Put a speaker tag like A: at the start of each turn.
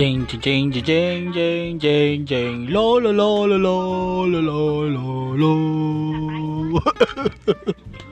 A: Jing jing jing jing jing jing ding lo lo lo lo lo lo lo lo.